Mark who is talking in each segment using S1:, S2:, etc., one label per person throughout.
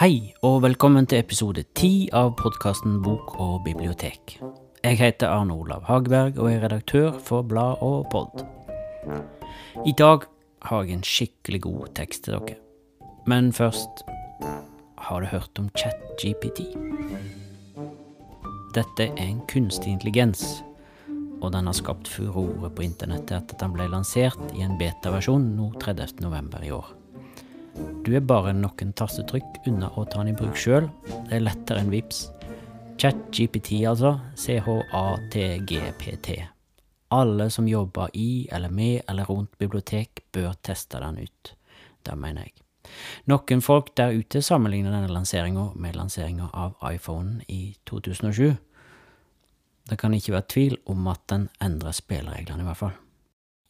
S1: Hei, og velkommen til episode ti av podkasten Bok og bibliotek. Jeg heter Arne Olav Hageberg og er redaktør for Blad og Pod. I dag har jeg en skikkelig god tekst til dere. Men først har du hørt om ChatGPT? Dette er en kunstig intelligens, og den har skapt furore på internettet etter at den ble lansert i en beta-versjon nå 30. november i år. Du er bare noen tastetrykk unna å ta den i bruk sjøl. Det er lettere enn VIPS. ChatGPT, altså. C-H-A-T-G-P-T. Alle som jobber i eller med eller rundt bibliotek, bør teste den ut. Det mener jeg. Noen folk der ute sammenligner denne lanseringa med lanseringa av iPhonen i 2007. Det kan ikke være tvil om at den endrer spillereglene, i hvert fall.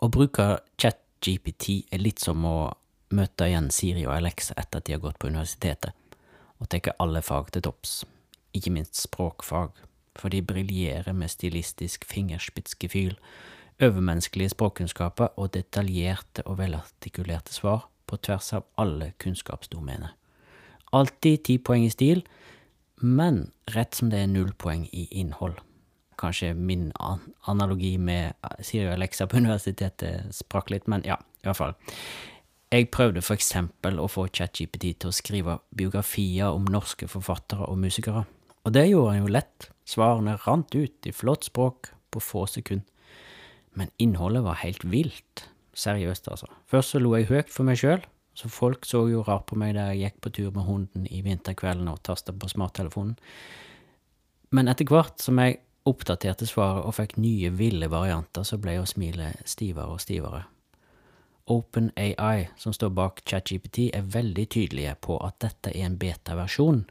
S1: Å bruke ChatGPT er litt som å møte igjen Siri og Alexa etter at de har gått på universitetet, og tar alle fag til topps, ikke minst språkfag, for de briljerer med stilistisk fingerspitzgefühl, overmenneskelige språkkunnskaper og detaljerte og velartikulerte svar på tvers av alle kunnskapsdomener. Alltid ti poeng i stil, men rett som det er null poeng i innhold. Kanskje min analogi med Siri og Alexa på universitetet sprakk litt, men ja, i hvert fall. Jeg prøvde for eksempel å få ChatGPT til å skrive biografier om norske forfattere og musikere, og det gjorde han jo lett, svarene rant ut i flott språk på få sekunder. Men innholdet var helt vilt, seriøst altså. Først så lo jeg høyt for meg sjøl, så folk så jo rart på meg der jeg gikk på tur med hunden i vinterkvelden og tasta på smarttelefonen. Men etter hvert som jeg oppdaterte svaret og fikk nye ville varianter, så ble jo smilet stivere og stivere. OpenAI, som står bak ChatGPT, er veldig tydelige på at dette er en beta-versjon,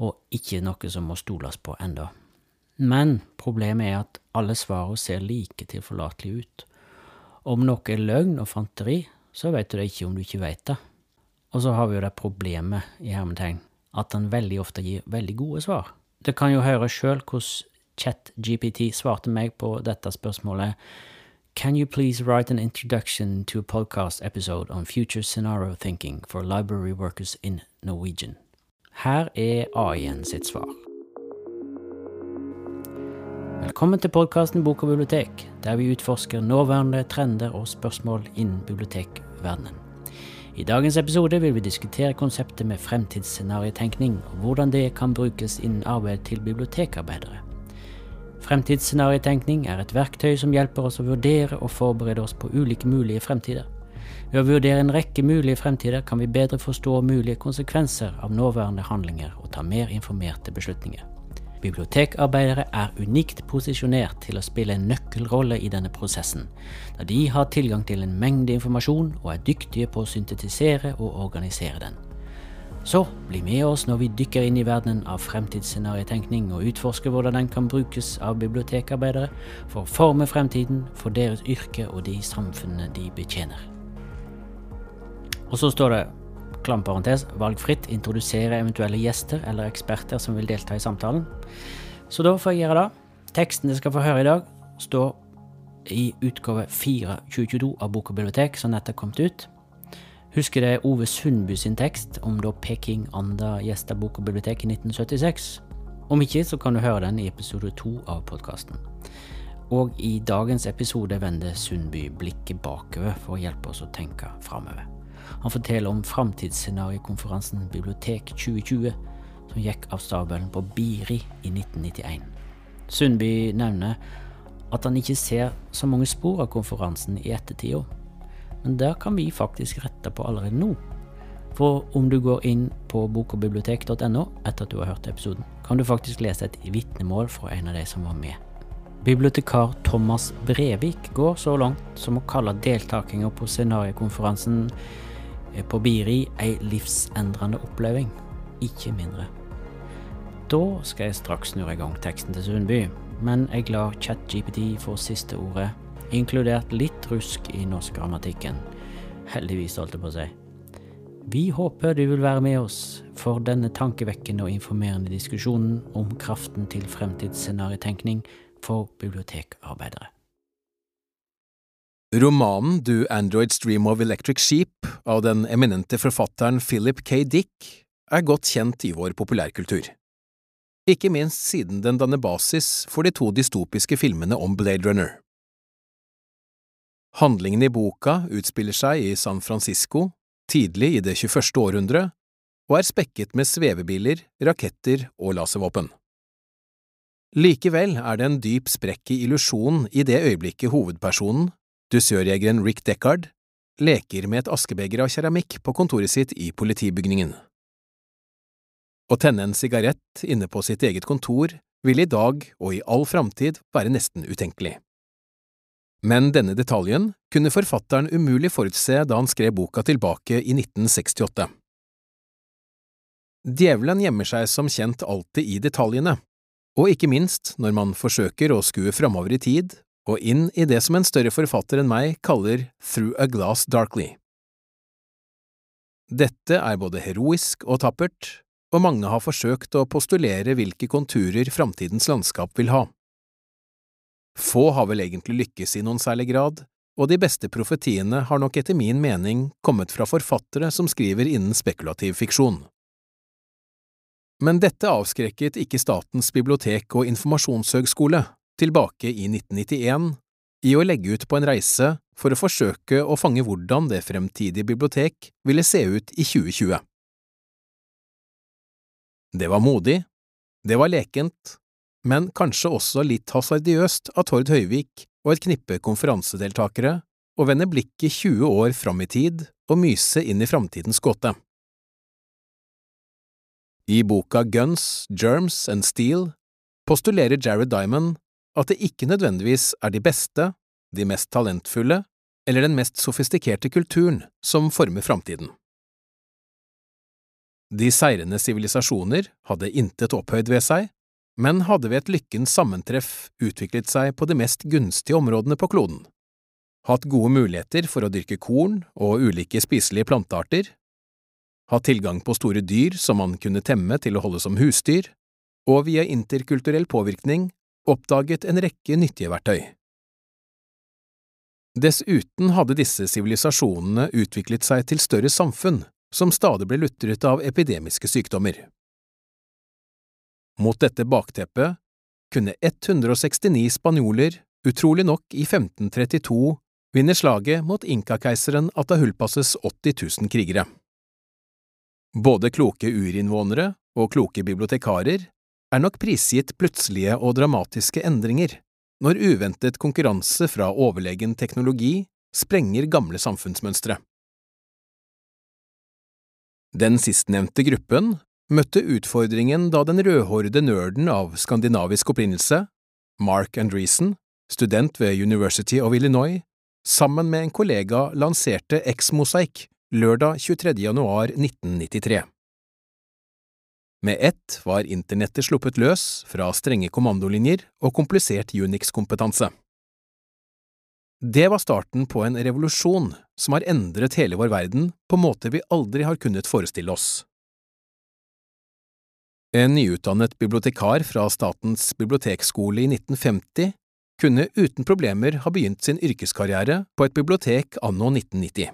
S1: og ikke noe som må stoles på enda. Men problemet er at alle svarene ser like tilforlatelige ut. Om noe er løgn og fanteri, så vet du det ikke om du ikke vet det. Og så har vi jo det problemet, i hermetegn, at den veldig ofte gir veldig gode svar. Du kan jo høre sjøl hvordan ChatGPT svarte meg på dette spørsmålet Can you please write an introduction to a podcast episode on future scenario thinking for library workers in Norwegian? Her er AI-en sitt svar. Velkommen til podkasten Bok og bibliotek, der vi utforsker nåværende trender og spørsmål innen bibliotekverdenen. I dagens episode vil vi diskutere konseptet med fremtidsscenariotenkning, og hvordan det kan brukes innen arbeid til bibliotekarbeidere. Fremtidsscenariotenkning er et verktøy som hjelper oss å vurdere og forberede oss på ulike mulige fremtider. Ved å vurdere en rekke mulige fremtider kan vi bedre forstå mulige konsekvenser av nåværende handlinger og ta mer informerte beslutninger. Bibliotekarbeidere er unikt posisjonert til å spille en nøkkelrolle i denne prosessen, da de har tilgang til en mengde informasjon og er dyktige på å syntetisere og organisere den. Så bli med oss når vi dykker inn i verdenen av fremtidsscenariotenkning og utforsker hvordan den kan brukes av bibliotekarbeidere for å forme fremtiden for deres yrke og de samfunnene de betjener. Og så står det, klam parentes, valgfritt introdusere eventuelle gjester eller eksperter som vil delta i samtalen. Så da får jeg gjøre det. Teksten dere skal få høre i dag, står i utgave 4 2022 av Bok og bibliotek, som nettopp kommet ut. Husker det Ove Sundby sin tekst om da Peking Anda gjesta Bok og bibliotek i 1976? Om ikke, så kan du høre den i episode to av podkasten. Og i dagens episode vender Sundby blikket bakover for å hjelpe oss å tenke framover. Han forteller om framtidsscenariokonferansen Bibliotek 2020, som gikk av stabelen på Biri i 1991. Sundby nevner at han ikke ser så mange spor av konferansen i ettertida, men der kan vi faktisk rette på allerede nå. For om du går inn på bokogbibliotek.no etter at du har hørt episoden, kan du faktisk lese et vitnemål fra en av de som var med. Bibliotekar Thomas Brevik går så langt som å kalle deltakinga på scenariokonferansen eh, på Biri ei livsendrende oppleving, ikke mindre. Da skal jeg straks snurre i gang teksten til Sundby, men jeg lar ChatGPT få siste ordet inkludert litt rusk i norskgrammatikken. Heldigvis, holdt jeg på å si. Vi håper du vil være med oss for denne tankevekkende og informerende diskusjonen om kraften til fremtidsscenariotenkning for bibliotekarbeidere.
S2: Romanen Do Androids Dream of Electric Sheep av den eminente forfatteren Philip K. Dick er godt kjent i vår populærkultur. Ikke minst siden den danner basis for de to dystopiske filmene om Blade Runner. Handlingen i boka utspiller seg i San Francisco, tidlig i det 21. århundre, og er spekket med svevebiler, raketter og laservåpen. Likevel er det en dyp sprekk i illusjon i det øyeblikket hovedpersonen, dusørjegeren Rick Deckard, leker med et askebeger av keramikk på kontoret sitt i politibygningen. Å tenne en sigarett inne på sitt eget kontor vil i dag og i all framtid være nesten utenkelig. Men denne detaljen kunne forfatteren umulig forutse da han skrev boka tilbake i 1968. Djevelen gjemmer seg som kjent alltid i detaljene, og ikke minst når man forsøker å skue framover i tid og inn i det som en større forfatter enn meg kaller Through a Glass Darkly. Dette er både heroisk og tappert, og mange har forsøkt å postulere hvilke konturer framtidens landskap vil ha. Få har vel egentlig lykkes i noen særlig grad, og de beste profetiene har nok etter min mening kommet fra forfattere som skriver innen spekulativ fiksjon. Men dette avskrekket ikke Statens bibliotek og informasjonshøgskole, tilbake i 1991, i å legge ut på en reise for å forsøke å fange hvordan det fremtidige bibliotek ville se ut i 2020. Det var modig, det var lekent, men kanskje også litt hasardiøst av Tord Høyvik og et knippe konferansedeltakere å vende blikket 20 år fram i tid og myse inn i framtidens gåte. I boka Guns, Germs and Steel postulerer Jared Diamond at det ikke nødvendigvis er de beste, de mest talentfulle eller den mest sofistikerte kulturen som former framtiden. De seirende sivilisasjoner hadde intet opphøyd ved seg, men hadde ved et lykkens sammentreff utviklet seg på de mest gunstige områdene på kloden, hatt gode muligheter for å dyrke korn og ulike spiselige plantearter, hatt tilgang på store dyr som man kunne temme til å holde som husdyr, og via interkulturell påvirkning oppdaget en rekke nyttige verktøy. Dessuten hadde disse sivilisasjonene utviklet seg til større samfunn som stadig ble lutret av epidemiske sykdommer. Mot dette bakteppet kunne 169 spanjoler utrolig nok i 1532 vinne slaget mot inkakeiseren Atahulpasses 80 000 krigere. Både kloke urinnvånere og kloke bibliotekarer er nok prisgitt plutselige og dramatiske endringer når uventet konkurranse fra overlegen teknologi sprenger gamle samfunnsmønstre. Den sistnevnte gruppen møtte utfordringen da den rødhårede nerden av skandinavisk opprinnelse, Mark Andreessen, student ved University of Illinois, sammen med en kollega lanserte X-mosaikk lørdag 23. januar 1993. Med ett var internettet sluppet løs fra strenge kommandolinjer og komplisert Unix-kompetanse. Det var starten på en revolusjon som har endret hele vår verden på måter vi aldri har kunnet forestille oss. En nyutdannet bibliotekar fra Statens bibliotekskole i 1950 kunne uten problemer ha begynt sin yrkeskarriere på et bibliotek anno 1990.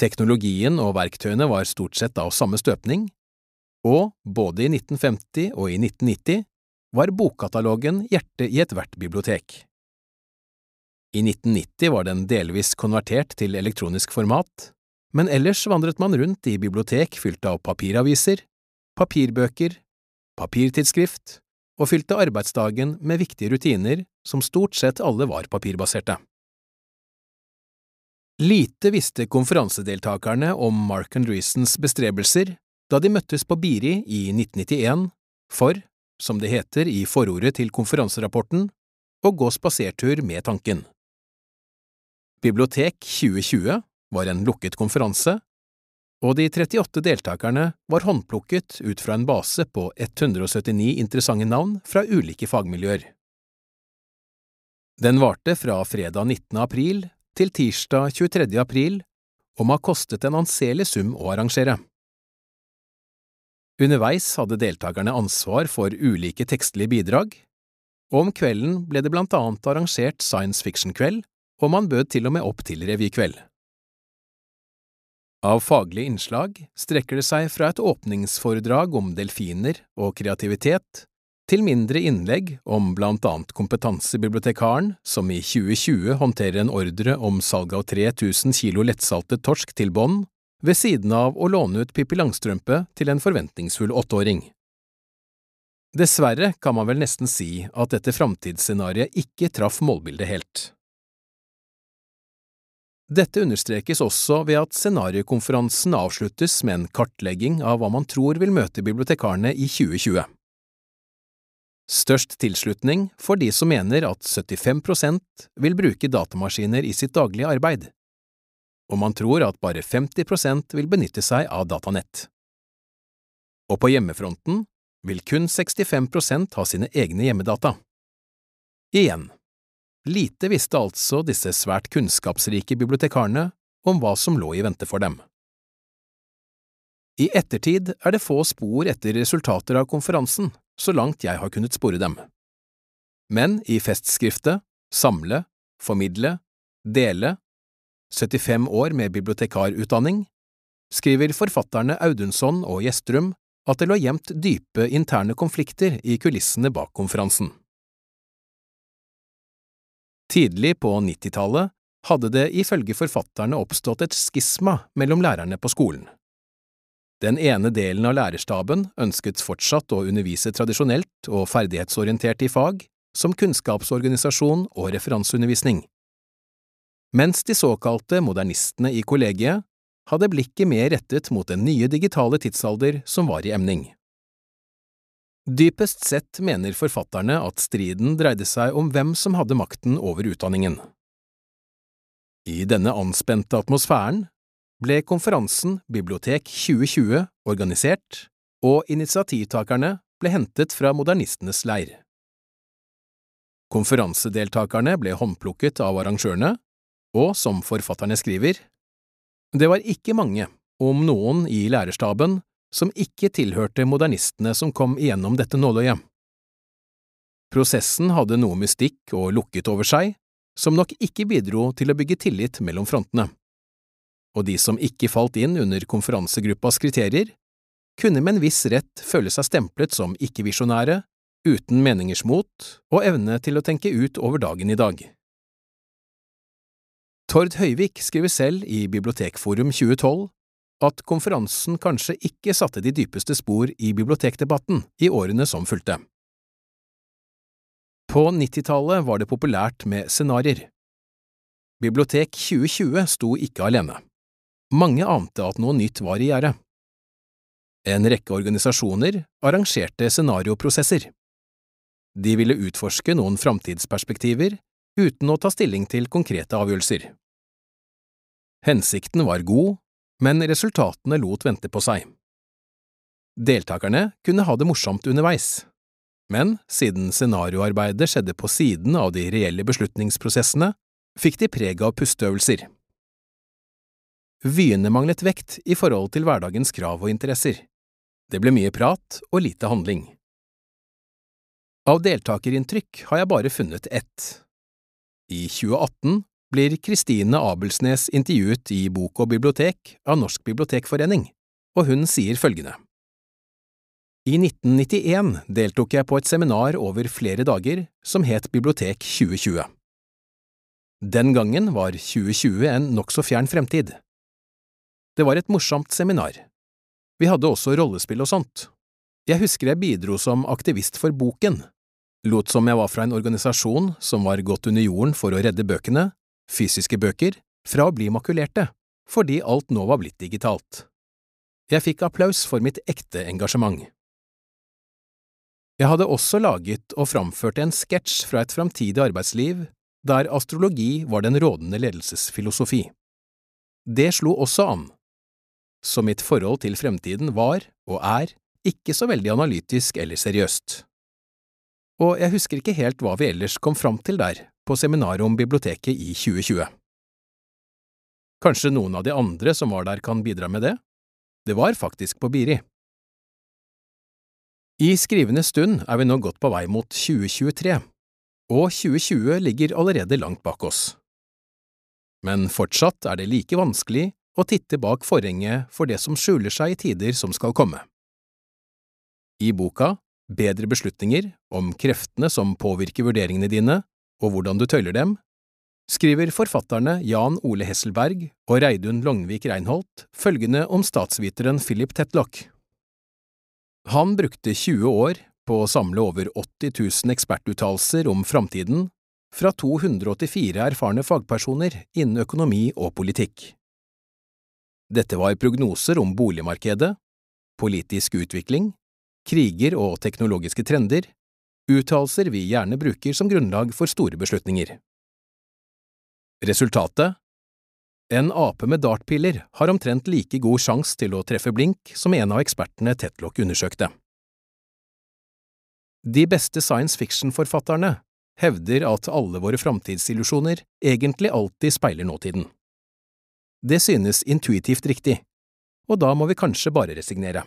S2: Teknologien og verktøyene var stort sett av samme støpning, og både i 1950 og i 1990 var bokkatalogen hjertet i ethvert bibliotek. I 1990 var den delvis konvertert til elektronisk format, men ellers vandret man rundt i bibliotek fylt av papiraviser, papirbøker, papirtidsskrift og fylte arbeidsdagen med viktige rutiner som stort sett alle var papirbaserte. Lite visste konferansedeltakerne om Mark Andreessens bestrebelser da de møttes på Biri i 1991 for, som det heter i forordet til konferanserapporten, å gå spasertur med tanken. Bibliotek 2020 var en lukket konferanse, og de 38 deltakerne var håndplukket ut fra en base på 179 interessante navn fra ulike fagmiljøer. Den varte fra fredag 19. april til tirsdag 23. april og må ha kostet en anselig sum å arrangere. Underveis hadde deltakerne ansvar for ulike tekstlige bidrag, og om kvelden ble det blant annet arrangert science fiction-kveld og man bød til og med opp til revykveld. Av faglige innslag strekker det seg fra et åpningsforedrag om delfiner og kreativitet, til mindre innlegg om blant annet kompetansebibliotekaren som i 2020 håndterer en ordre om salg av 3000 kilo lettsaltet torsk til bånd, ved siden av å låne ut Pippi Langstrømpe til en forventningsfull åtteåring. Dessverre kan man vel nesten si at dette framtidsscenarioet ikke traff målbildet helt. Dette understrekes også ved at scenariokonferansen avsluttes med en kartlegging av hva man tror vil møte bibliotekarene i 2020. Størst tilslutning får de som mener at 75% vil bruke datamaskiner i sitt daglige arbeid, og man tror at bare 50% vil benytte seg av datanett. Og på hjemmefronten vil kun 65% ha sine egne hjemmedata. Igjen, lite visste altså disse svært kunnskapsrike bibliotekarene om hva som lå i vente for dem. I ettertid er det få spor etter resultater av konferansen, så langt jeg har kunnet spore dem. Men i festskriftet Samle, formidle, dele, 75 år med bibliotekarutdanning, skriver forfatterne Audunson og Gjestrum at det lå gjemt dype interne konflikter i kulissene bak konferansen. Tidlig på 90-tallet hadde det ifølge forfatterne oppstått et skisma mellom lærerne på skolen. Den ene delen av lærerstaben ønsket fortsatt å undervise tradisjonelt og ferdighetsorientert i fag, som kunnskapsorganisasjon og referanseundervisning, mens de såkalte modernistene i kollegiet hadde blikket mer rettet mot den nye digitale tidsalder som var i emning. Dypest sett mener forfatterne at striden dreide seg om hvem som hadde makten over utdanningen. I denne anspente atmosfæren ble konferansen Bibliotek 2020 organisert, og initiativtakerne ble hentet fra modernistenes leir. Konferansedeltakerne ble håndplukket av arrangørene, og som forfatterne skriver, det var ikke mange, om noen i lærerstaben, som ikke tilhørte modernistene som kom igjennom dette nåløyet. Prosessen hadde noe mystikk og lukket over seg, som nok ikke bidro til å bygge tillit mellom frontene. Og de som ikke falt inn under konferansegruppas kriterier, kunne med en viss rett føle seg stemplet som ikke-visjonære, uten meningers mot og evne til å tenke ut over dagen i dag. Tord Høyvik skriver selv i Bibliotekforum 2012 at konferansen kanskje ikke satte de dypeste spor i bibliotekdebatten i årene som fulgte. På 90-tallet var det populært med scenarioer. Bibliotek 2020 sto ikke alene. Mange ante at noe nytt var i gjære. En rekke organisasjoner arrangerte scenarioprosesser. De ville utforske noen framtidsperspektiver uten å ta stilling til konkrete avgjørelser. Hensikten var god, men resultatene lot vente på seg. Deltakerne kunne ha det morsomt underveis, men siden scenarioarbeidet skjedde på siden av de reelle beslutningsprosessene, fikk de preg av pusteøvelser. Vyene manglet vekt i forhold til hverdagens krav og interesser. Det ble mye prat og lite handling. Av deltakerinntrykk har jeg bare funnet ett. I 2018 blir Kristine Abelsnes intervjuet i Bok og bibliotek av Norsk bibliotekforening, og hun sier følgende. I 1991 deltok jeg på et seminar over flere dager som het Bibliotek 2020. Den gangen var 2020 en nokså fjern fremtid. Det var et morsomt seminar. Vi hadde også rollespill og sånt. Jeg husker jeg bidro som aktivist for boken, lot som jeg var fra en organisasjon som var gått under jorden for å redde bøkene, fysiske bøker, fra å bli makulerte, fordi alt nå var blitt digitalt. Jeg fikk applaus for mitt ekte engasjement. Jeg hadde også laget og framført en sketsj fra et framtidig arbeidsliv der astrologi var den rådende ledelsesfilosofi. Det slo også an. Så mitt forhold til fremtiden var, og er, ikke så veldig analytisk eller seriøst. Og jeg husker ikke helt hva vi ellers kom fram til der, på seminaret om biblioteket i 2020. Kanskje noen av de andre som var der kan bidra med det? Det var faktisk på Biri. I skrivende stund er vi nå godt på vei mot 2023, og 2020 ligger allerede langt bak oss. Men fortsatt er det like vanskelig å titte bak forhenget for det som skjuler seg i tider som skal komme. I boka Bedre beslutninger om kreftene som påvirker vurderingene dine og hvordan du tøyler dem, skriver forfatterne Jan Ole Hesselberg og Reidun Longvik Reinholt følgende om statsviteren Philip Tetlock. Han brukte 20 år på å samle over 80 000 ekspertuttalelser om framtiden fra 284 erfarne fagpersoner innen økonomi og politikk. Dette var prognoser om boligmarkedet, politisk utvikling, kriger og teknologiske trender, uttalelser vi gjerne bruker som grunnlag for store beslutninger. Resultatet? En ape med dartpiller har omtrent like god sjanse til å treffe blink som en av ekspertene Tetlock undersøkte. De beste science fiction-forfatterne hevder at alle våre framtidsillusjoner egentlig alltid speiler nåtiden. Det synes intuitivt riktig, og da må vi kanskje bare resignere.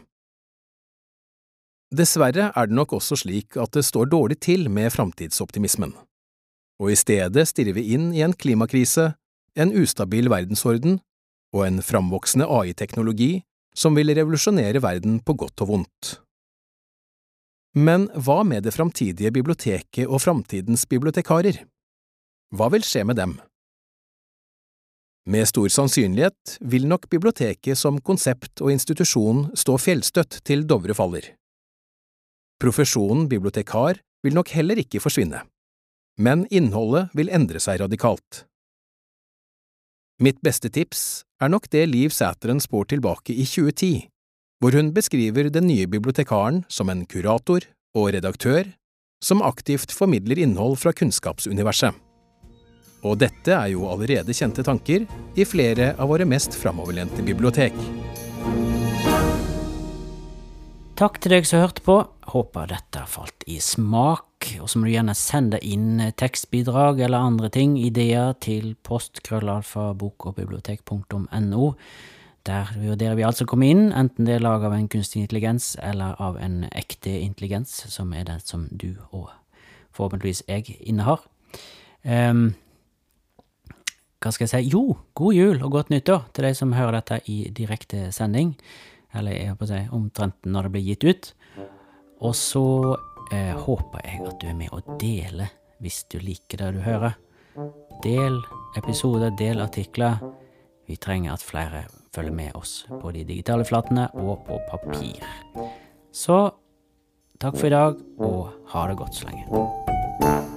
S2: Dessverre er det nok også slik at det står dårlig til med framtidsoptimismen, og i stedet stirrer vi inn i en klimakrise, en ustabil verdensorden og en framvoksende AI-teknologi som vil revolusjonere verden på godt og vondt. Men hva med det framtidige biblioteket og framtidens bibliotekarer? Hva vil skje med dem? Med stor sannsynlighet vil nok biblioteket som konsept og institusjon stå fjellstøtt til Dovre faller. Profesjonen bibliotekar vil nok heller ikke forsvinne, men innholdet vil endre seg radikalt. Mitt beste tips er nok det Liv Sæteren spår tilbake i 2010, hvor hun beskriver den nye bibliotekaren som en kurator og redaktør som aktivt formidler innhold fra kunnskapsuniverset. Og dette er jo allerede kjente tanker i flere av våre mest framoverlente bibliotek.
S1: Takk til deg som hørte på. Håper dette falt i smak. Og så må du gjerne sende inn tekstbidrag eller andre ting, ideer, til postkrøllalfabokogbibliotek.no. Der vurderer vi alt som kommer inn, enten det er lag av en kunstig intelligens eller av en ekte intelligens, som er den som du og forhåpentligvis jeg innehar. Um, hva skal jeg si? Jo, god jul og godt nyttår til de som hører dette i direkte sending eller jeg håper å si omtrent når det blir gitt ut. Og så eh, håper jeg at du er med og deler hvis du liker det du hører. Del episoder, del artikler. Vi trenger at flere følger med oss på de digitale flatene og på papir. Så takk for i dag, og ha det godt så lenge.